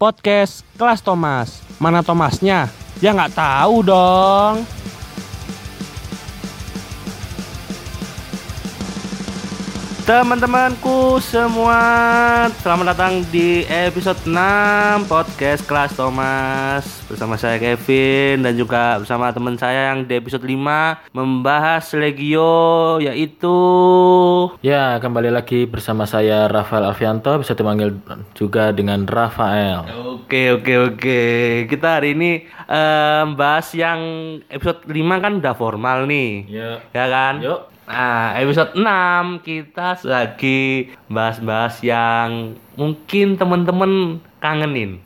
podcast kelas Thomas. Mana Thomasnya? Ya nggak tahu dong. Teman-temanku semua, selamat datang di episode 6 podcast kelas Thomas bersama saya Kevin dan juga bersama teman saya yang di episode 5 membahas Legio yaitu Ya, kembali lagi bersama saya Rafael Alfianto, bisa dipanggil juga dengan Rafael. Oke oke oke. Kita hari ini eh, bahas yang episode 5 kan udah formal nih. Ya. Ya kan? Yuk. Nah, episode 6 kita lagi bahas-bahas yang mungkin temen-temen kangenin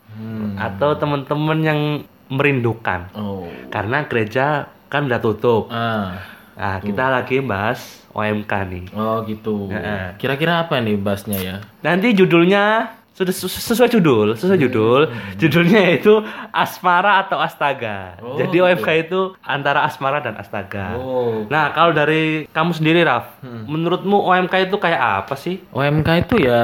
atau temen-temen yang merindukan. Oh. Karena gereja kan udah tutup. Ah. Nah, kita lagi bahas OMK nih. Oh, gitu. Kira-kira apa nih bahasnya ya? Nanti judulnya sudah sesu- sesuai judul, sesuai judul. Judulnya itu Asmara atau Astaga. Oh, Jadi. OMK itu antara Asmara dan Astaga. Oh. Nah, kalau dari kamu sendiri, Raf, menurutmu OMK itu kayak apa sih? OMK itu ya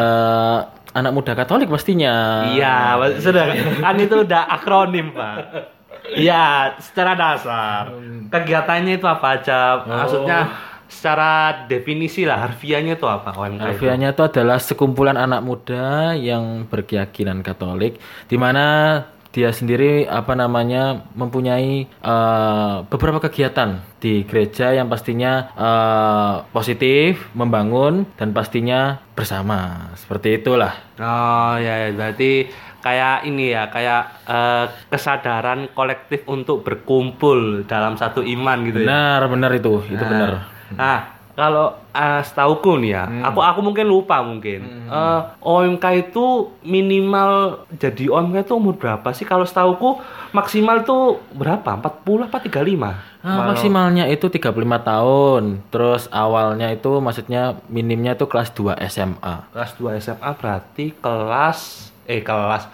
anak muda Katolik pastinya. Iya, sudah kan itu udah akronim, Pak. Iya, secara dasar. Kegiatannya itu apa aja? Maksudnya secara definisi lah, harfiahnya itu apa OMK? Harfiahnya itu adalah sekumpulan anak muda yang berkeyakinan Katolik, di mana dia sendiri apa namanya mempunyai eh, beberapa kegiatan di gereja yang pastinya eh, positif, membangun dan pastinya bersama. Seperti itulah. Oh ya, ya, berarti kayak ini ya, kayak eh, kesadaran kolektif untuk berkumpul dalam satu iman gitu ya. Benar, benar itu, itu Nah, benar. Nah, kalau uh, setauku nih ya, aku aku mungkin lupa mungkin. Eh, OMK itu minimal jadi OMK itu umur berapa sih? Kalau setauku maksimal tuh berapa? 40 apa 35? Ah, maksimalnya itu 35 tahun. Terus awalnya itu maksudnya minimnya itu kelas 2 SMA. Kelas 2 SMA berarti kelas eh kelas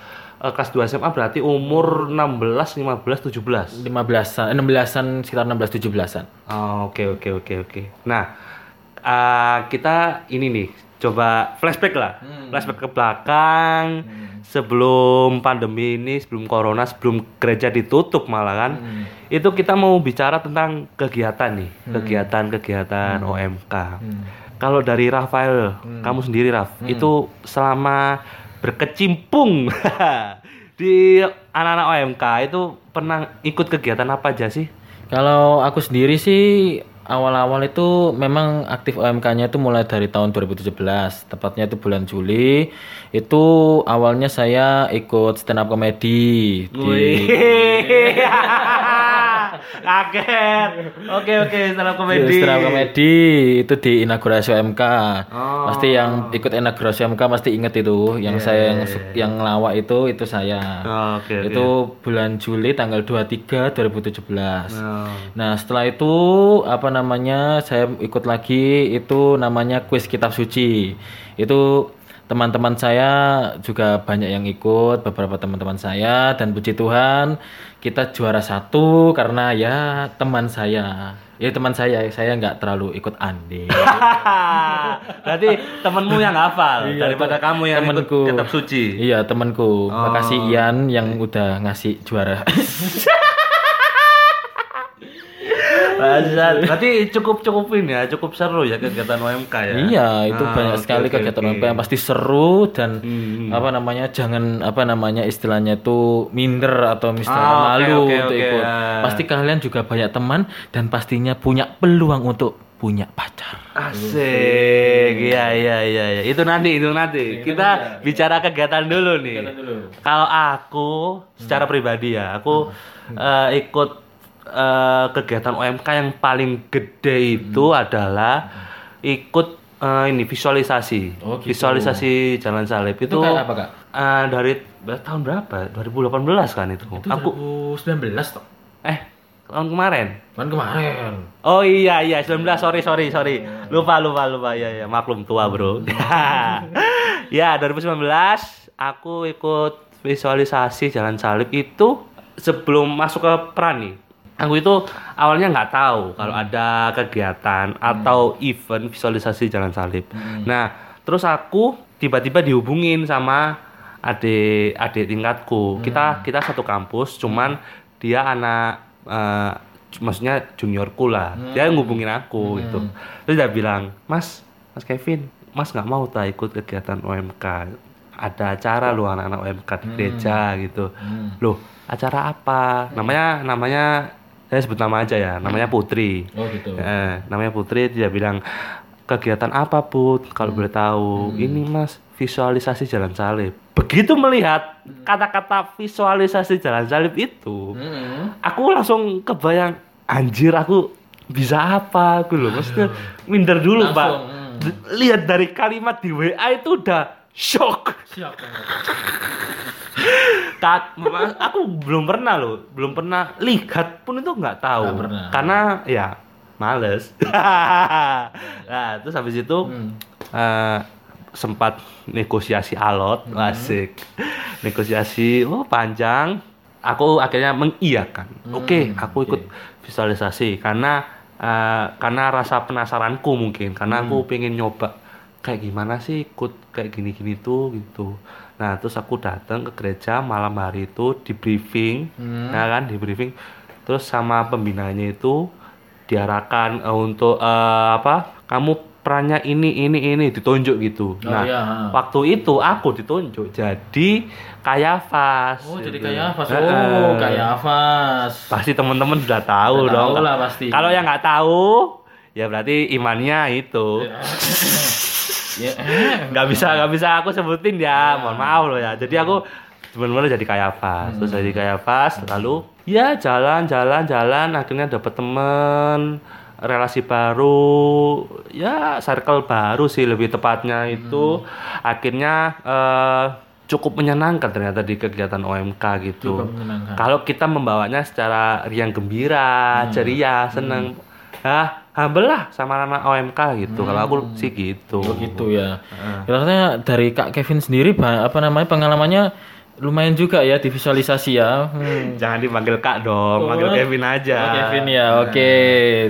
eh, kelas 2 SMA berarti umur 16, 15, 17. 15-an, eh, 16-an sekitar 16 17-an. Oh, oke oke oke oke. Nah, eh, kita ini nih coba flashback lah, flashback ke belakang. Sebelum pandemi ini, sebelum corona, sebelum gereja ditutup malah kan. Itu kita mau bicara tentang kegiatan nih, kegiatan-kegiatan OMK. Kalau dari Rafael, kamu sendiri Raf, itu selama berkecimpung di anak-anak OMK itu pernah ikut kegiatan apa aja sih? Kalau aku sendiri sih awal-awal itu memang aktif OMK-nya itu mulai dari tahun 2017, tepatnya itu bulan Juli. Itu awalnya saya ikut stand up comedy di. Kaget. Oke oke, stand up comedy. stand up comedy itu di inaugurasi OMK. Oh. Pasti yang ikut inaugurasi OMK pasti inget itu, yang saya yang su- yang ngelawak itu itu saya. Oh, Oke oke. Itu bulan Juli tanggal 23 2017. Oh. Nah setelah itu apa namanya saya ikut lagi itu namanya kuis kitab suci itu teman-teman saya juga banyak yang ikut beberapa teman-teman saya dan puji Tuhan kita juara satu karena ya teman saya. Ya teman saya saya nggak terlalu ikut andil. Berarti temenmu yang hafal daripada kamu yang Iya, temenku ikut kitab suci. iya temanku. Makasih Ian yang udah ngasih juara Bangsat. Berarti cukup cukup ini ya, cukup seru ya kegiatan OMK ya. Iya, itu Ah, banyak oke, sekali oke, kegiatan oke. OMK yang pasti seru dan Hmm. apa namanya jangan apa namanya istilahnya itu minder atau misalnya Ah, malu oke, untuk oke, ikut. ya. Pasti kalian juga banyak teman dan pastinya punya peluang untuk punya pacar. Asik. Iya iya iya iya. Itu nanti itu nanti. Kita bicara kegiatan dulu nih. Kalau aku secara pribadi ya, aku eh, ikut eh, kegiatan OMK yang paling gede itu adalah ikut eh, ini visualisasi. Oh, gitu. Visualisasi Jalan Salib itu, Itu kayak apa, Kak? eh, dari tahun berapa? 2018 kan itu. aku 2019 toh. eh tahun kemarin. Kan kemarin. Oh iya iya 19 sorry sorry sorry lupa lupa lupa ya ya maklum tua bro ya 2019 aku ikut visualisasi jalan salib itu sebelum masuk ke peran nih aku itu awalnya nggak tahu kalau ada kegiatan atau event visualisasi jalan salib nah terus aku tiba-tiba dihubungin sama adik adik tingkatku. Kita kita satu kampus, cuman dia anak eh, maksudnya juniorku lah. Dia ngubungin aku gitu. Terus dia bilang, "Mas, Mas Kevin, Mas nggak mau tak ikut kegiatan OMK? Ada acara lu anak-anak OMK di gereja gitu." Loh, acara apa? Namanya namanya saya sebut nama aja ya, namanya Putri. Oh gitu. Eh, namanya Putri dia bilang kegiatan apa Put kalau boleh tahu ini Mas visualisasi jalan salib begitu melihat kata-kata visualisasi jalan salib itu Hmm. aku langsung kebayang anjir aku bisa apa aku loh maksudnya minder dulu Langsung, Pak hmm. Lihat dari kalimat di WA itu udah shock Siap. Tak, memang aku belum pernah loh, belum pernah lihat pun itu nggak tahu. Nggak pernah. Karena ya males. nah, terus habis itu Hmm. eh, sempat negosiasi alot, Hmm. asik. negosiasi, oh panjang. Aku akhirnya mengiyakan. Oke, Hmm, aku ikut visualisasi karena eh, karena rasa penasaranku mungkin, karena aku Hmm. pengen nyoba kayak gimana sih ikut kayak gini-gini tuh gitu. Nah, terus aku datang ke gereja malam hari itu di briefing, Hmm. ya kan, di briefing. Terus sama pembinanya itu diarahkan eh, untuk eh, apa? Kamu perannya ini ini ini ditunjuk gitu. Oh, nah, iya, waktu itu aku ditunjuk jadi Kayafas. Oh jadi gitu. kayak apa? Heeh. Oh kayak Avas. Pasti teman-teman sudah tahu Sudah dong. tahu lah pasti. Kalau yang nggak tahu, ya berarti imannya itu. Ya, eh. nggak bisa nggak bisa aku sebutin ya mohon maaf loh ya. Jadi aku benar-benar jadi kayafas terus jadi kayafas lalu ya jalan jalan jalan akhirnya dapet temen relasi baru. Ya circle baru sih lebih tepatnya itu. Akhirnya eh, cukup menyenangkan ternyata di kegiatan OMK gitu. Kalau kita membawanya secara riang gembira ceria seneng. Ah humble lah sama anak OMK gitu kalau aku sih gitu Oh gitu ya. Rasanya dari Kak Kevin sendiri apa namanya pengalamannya lumayan juga ya di visualisasi ya. Hmm. Jangan dipanggil Kak dong, Oh. panggil Kevin aja. Oh, Kevin ya, oke.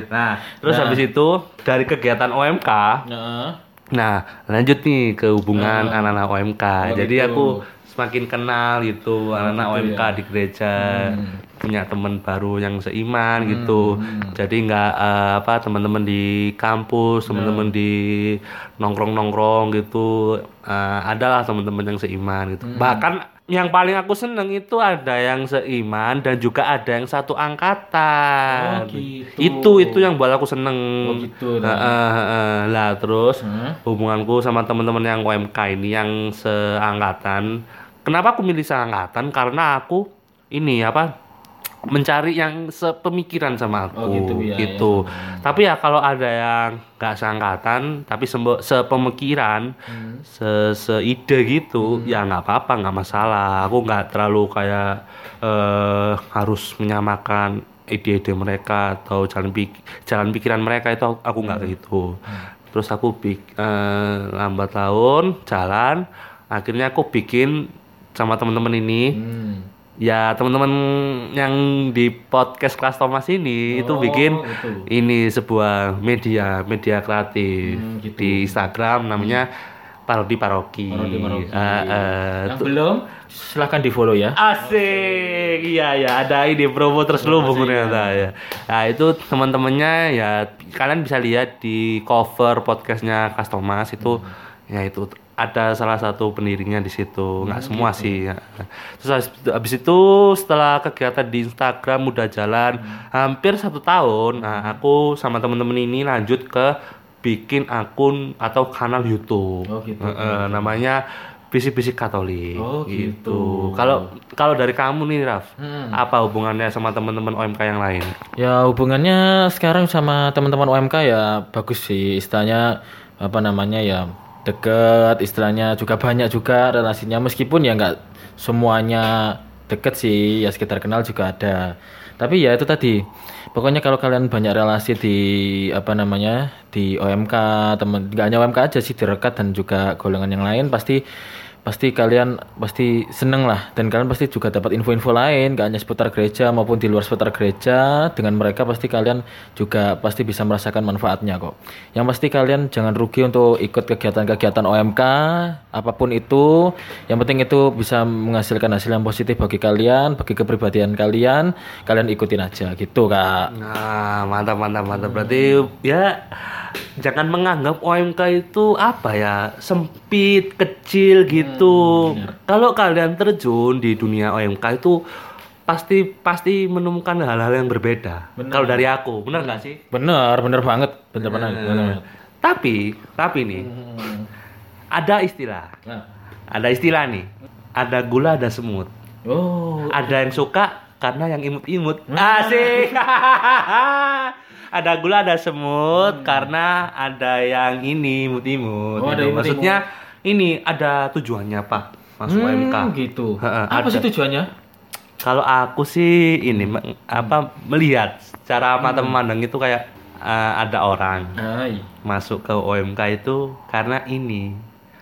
Nah, terus Nah. habis itu dari kegiatan OMK, Nah, nah lanjut nih ke hubungan anak-anak OMK. Oh, Jadi gitu. aku semakin kenal gitu anak-anak gitu OMK ya. di gereja, Hmm. Punya teman baru yang seiman gitu. Jadi nggak eh, apa teman-teman di kampus, teman-teman di nongkrong-nongkrong gitu, eh, adalah teman-teman yang seiman gitu. Hmm. Bahkan yang paling aku seneng itu ada yang seiman dan juga ada yang satu angkatan. Oh, gitu. Itu itu yang buat aku seneng. Oh, gitu, Heeh, heeh. Lah terus Hmm. hubunganku sama teman-teman yang UMK ini yang seangkatan. Kenapa aku milih seangkatan? Karena aku ini apa mencari yang sepemikiran sama aku Oh, gitu, ya, gitu. Tapi ya kalau ada yang nggak seangkatan tapi sembo- sepemikiran, Hmm. se seide gitu, ya nggak apa-apa, nggak masalah. Aku nggak terlalu kayak eh, harus menyamakan ide-ide mereka atau jalan pik jalan pikiran mereka itu aku- nggak kayak gitu. Terus aku bik eh, lambat laun jalan, akhirnya aku bikin sama teman-teman ini hmm. Ya teman-teman yang di podcast kelas Thomas ini itu Oh, bikin gitu. ini sebuah media media kreatif Hmm, gitu. di Instagram namanya parodi paroki. Parodi Paroki. Eh, eh, Yang belum silahkan di follow ya. Asik, iya ya ada ini promo terselubung ternyata ya. Nah itu teman-temannya ya kalian bisa lihat di cover podcastnya Kas Thomas itu ya itu ada salah satu pendirinya di situ. Nggak semua sih ya. terus habis, habis itu setelah kegiatan di Instagram udah jalan hampir satu tahun nah aku sama temen-temen ini lanjut ke bikin akun atau kanal YouTube. Oh, gitu. Eh, eh, namanya bisik-bisik Katolik. Oh, gitu. kalau kalau dari kamu nih Raf Hmm. apa hubungannya sama teman-teman OMK yang lain? Ya hubungannya sekarang sama teman-teman UMK ya bagus sih. Istilahnya apa namanya ya deket istilahnya juga banyak juga relasinya. Meskipun ya nggak semuanya deket sih ya sekitar kenal juga ada. Tapi ya itu tadi pokoknya kalau kalian banyak relasi di apa namanya di OMK teman nggak hanya OMK aja sih di rekat dan juga golongan yang lain pasti pasti kalian pasti seneng lah. Dan kalian pasti juga dapat info-info lain gak hanya seputar gereja maupun di luar seputar gereja. Dengan mereka pasti kalian juga pasti bisa merasakan manfaatnya kok. Yang pasti kalian jangan rugi untuk ikut kegiatan-kegiatan OMK apa pun itu. Yang penting itu bisa menghasilkan hasil yang positif bagi kalian bagi kepribadian kalian. Kalian ikutin aja gitu kak. Nah, mantap mantap mantap. Berarti ya jangan menganggap OMK itu apa ya sempit kecil gitu. Kalau kalian terjun di dunia OMK itu pasti pasti menemukan hal-hal yang berbeda. Kalau dari aku, benar nggak sih? bener bener banget bener bener, bener banget. Tapi tapi nih ada istilah, Nah. ada istilah nih. Ada gula ada semut. oh Ada yang suka karena yang imut-imut. Asik. ada gula, ada semut karena ada yang ini imut-imut. Oh, ada gitu. imut-imut. Maksudnya ini ada tujuannya Pak masuk Hmm, OMK. gitu apa ada. sih tujuannya Kalau aku sih ini apa melihat cara mata memandang itu kayak eh, ada orang Hai. masuk ke OMK itu karena ini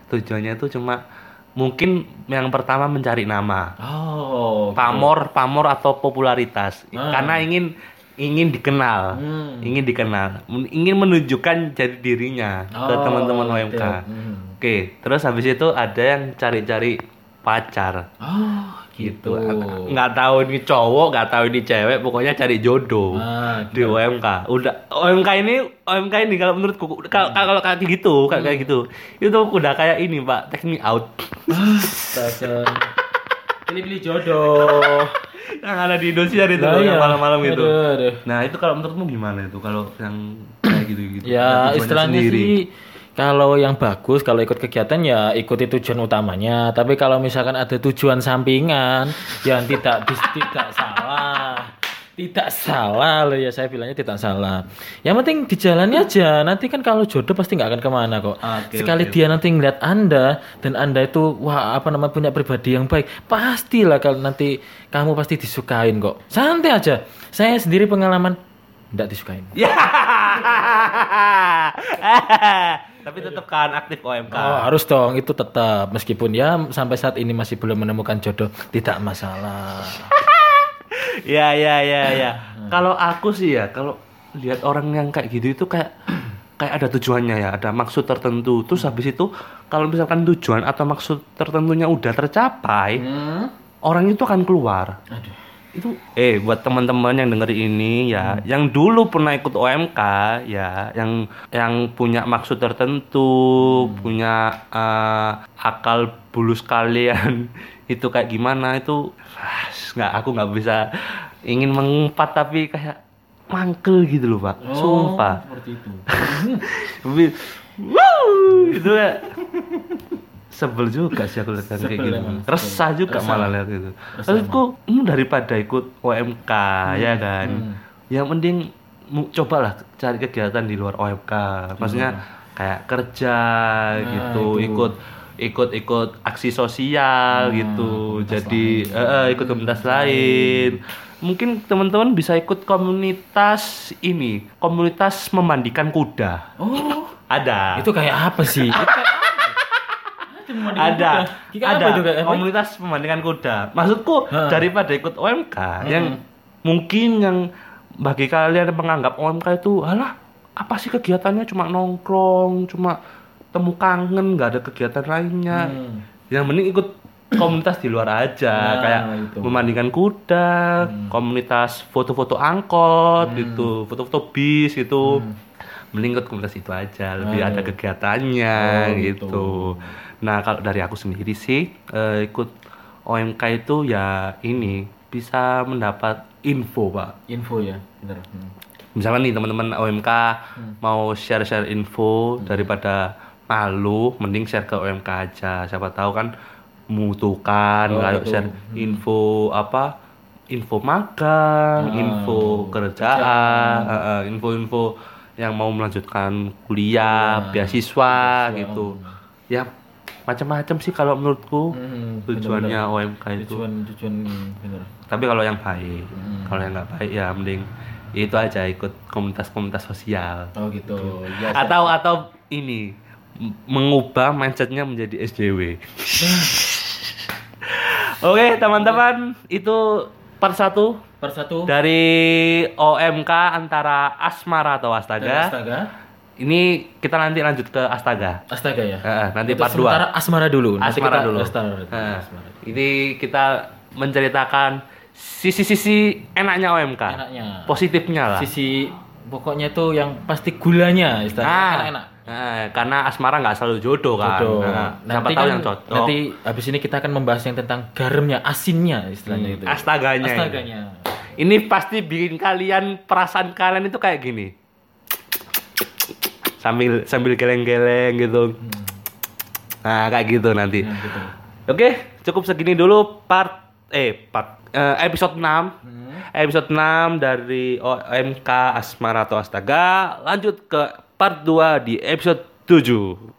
tujuannya itu cuma mungkin yang pertama mencari nama oh pamor pamor atau popularitas Ah. karena ingin ingin dikenal Hmm. ingin dikenal ingin menunjukkan jati dirinya ke Oh, teman-teman gitu. OMK Hmm. oke terus habis itu ada yang cari-cari pacar. Oh gitu, gitu. Nggak tahu ini cowok nggak tahu ini cewek pokoknya cari jodoh Ah, di OMK udah OMK ini OMK ini kalau menurutku kalau kalau kayak gitu kayak kayak gitu. Itu udah kayak ini pak take me out Astaga. Pilih-pilih jodoh. yang ada di Indonesia itu yang iya. malam-malam itu Aduh, aduh. Nah itu kalau menurutmu gimana itu kalau yang kayak gitu-gitu? Ya istilahnya sih kalau yang bagus kalau ikut kegiatan ya ikuti tujuan utamanya. Tapi kalau misalkan ada tujuan sampingan yang tidak tidak salah. Tidak salah loh ya saya bilangnya tidak salah. Yang penting dijalani aja. Nanti kan kalau jodoh pasti nggak akan ke mana kok. Oke, Sekali oke, dia nanti ngeliat anda dan anda itu wah apa namanya punya pribadi yang baik, pastilah kalau nanti kamu pasti disukain kok. Santai aja. Saya sendiri pengalaman tidak disukain. Ya. Tapi tetap kan aktif OMK. Oh, harus dong itu tetap meskipun ya sampai saat ini masih belum menemukan jodoh tidak masalah. Ya ya ya ya. Kalau aku sih ya kalau lihat orang yang kayak gitu itu kayak kayak ada tujuannya ya, ada maksud tertentu. Terus habis itu kalau misalkan tujuan atau maksud tertentunya udah tercapai, Hmm? orang itu akan keluar. Aduh. itu eh buat teman-teman yang denger ini ya yang dulu pernah ikut OMK ya yang yang punya maksud tertentu punya eh, akal bulus kalian itu kayak gimana itu nggak aku nggak bisa ingin mengumpat tapi kayak mangkel gitu loh pak. Sumpah. Seperti itu. wuh, itu ya sebel juga sih aku lihat kayak gitu. emang, resah juga Resah. malah lihat gitu. Resah maksudku hmm, daripada ikut OMK ya kan? hmm. yang mending mu- cobalah cari kegiatan di luar OMK maksudnya kayak kerja gitu Nah, itu. ikut ikut ikut aksi sosial Nah, gitu. jadi eh, eh, ikut komunitas lain. mungkin teman-teman bisa ikut komunitas ini komunitas memandikan kuda. Oh, ada. Itu kayak apa sih? Ada Kayak ada. apa itu kayak apa? komunitas pemandikan kuda. Maksudku Ha. daripada ikut OMK yang mungkin yang bagi kalian yang menganggap OMK itu alah apa sih kegiatannya? Cuma nongkrong cuma temu kangen nggak ada kegiatan lainnya Hmm. yang mending ikut komunitas di luar aja Nah, kayak itu. memandikan kuda komunitas foto-foto angkot gitu foto-foto bis gitu mending ikut komunitas itu aja lebih Aduh. ada kegiatannya Oh, gitu. gitu. Nah kalau dari aku sendiri sih eh, ikut OMK itu ya ini bisa mendapat info pak. Info ya, bener. Hmm. Misalnya nih teman-teman OMK mau share-share info daripada malu, mending share ke OMK aja. Siapa tahu kan membutuhkan Oh, betul. share info apa info magang, Ah, info kerjaan, eh, info-info yang mau melanjutkan kuliah, Kuliah, beasiswa beasiswa, gitu. Ya macam-macam sih kalau menurutku Hmm, tujuannya bener-bener. OMK itu. Tujuan tujuan bener. Tapi kalau yang baik, Hmm. kalau yang nggak baik ya mending itu aja ikut komunitas-komunitas sosial. Oh gitu. Ya, Atau atau ini mengubah mindsetnya menjadi SJW. Oke teman-teman itu part satu Per satu dari OMK antara Asmara atau dari Astaga. Astaga. Ini kita nanti lanjut ke Astaga. Astaga ya. Heeh, nanti Itu part 2. Asmara dulu. Nanti Asmara kita dulu. Asmara. Heeh. Asmara. Ini kita menceritakan sisi-sisi enaknya OMK. Enaknya. Positifnya lah. Sisi pokoknya tuh yang pasti gulanya istilahnya Ah, enak-enak. Nah, karena asmara nggak selalu jodoh kan. Jodoh. Nah, siapa nanti tahu kan yang cocok. nanti habis ini kita akan membahas yang tentang garamnya, asinnya istilahnya itu. Hmm, astaganya. Astaganya. Ini pasti bikin kalian perasaan kalian itu kayak gini. Sambil sambil geleng-geleng gitu. Nah, kayak gitu nanti. Nah, gitu. Oke, cukup segini dulu part eh part eh, episode 6. Hmm. Episode 6 dari OMK Asmara atau Astaga. Lanjut ke part 2 di episode 7.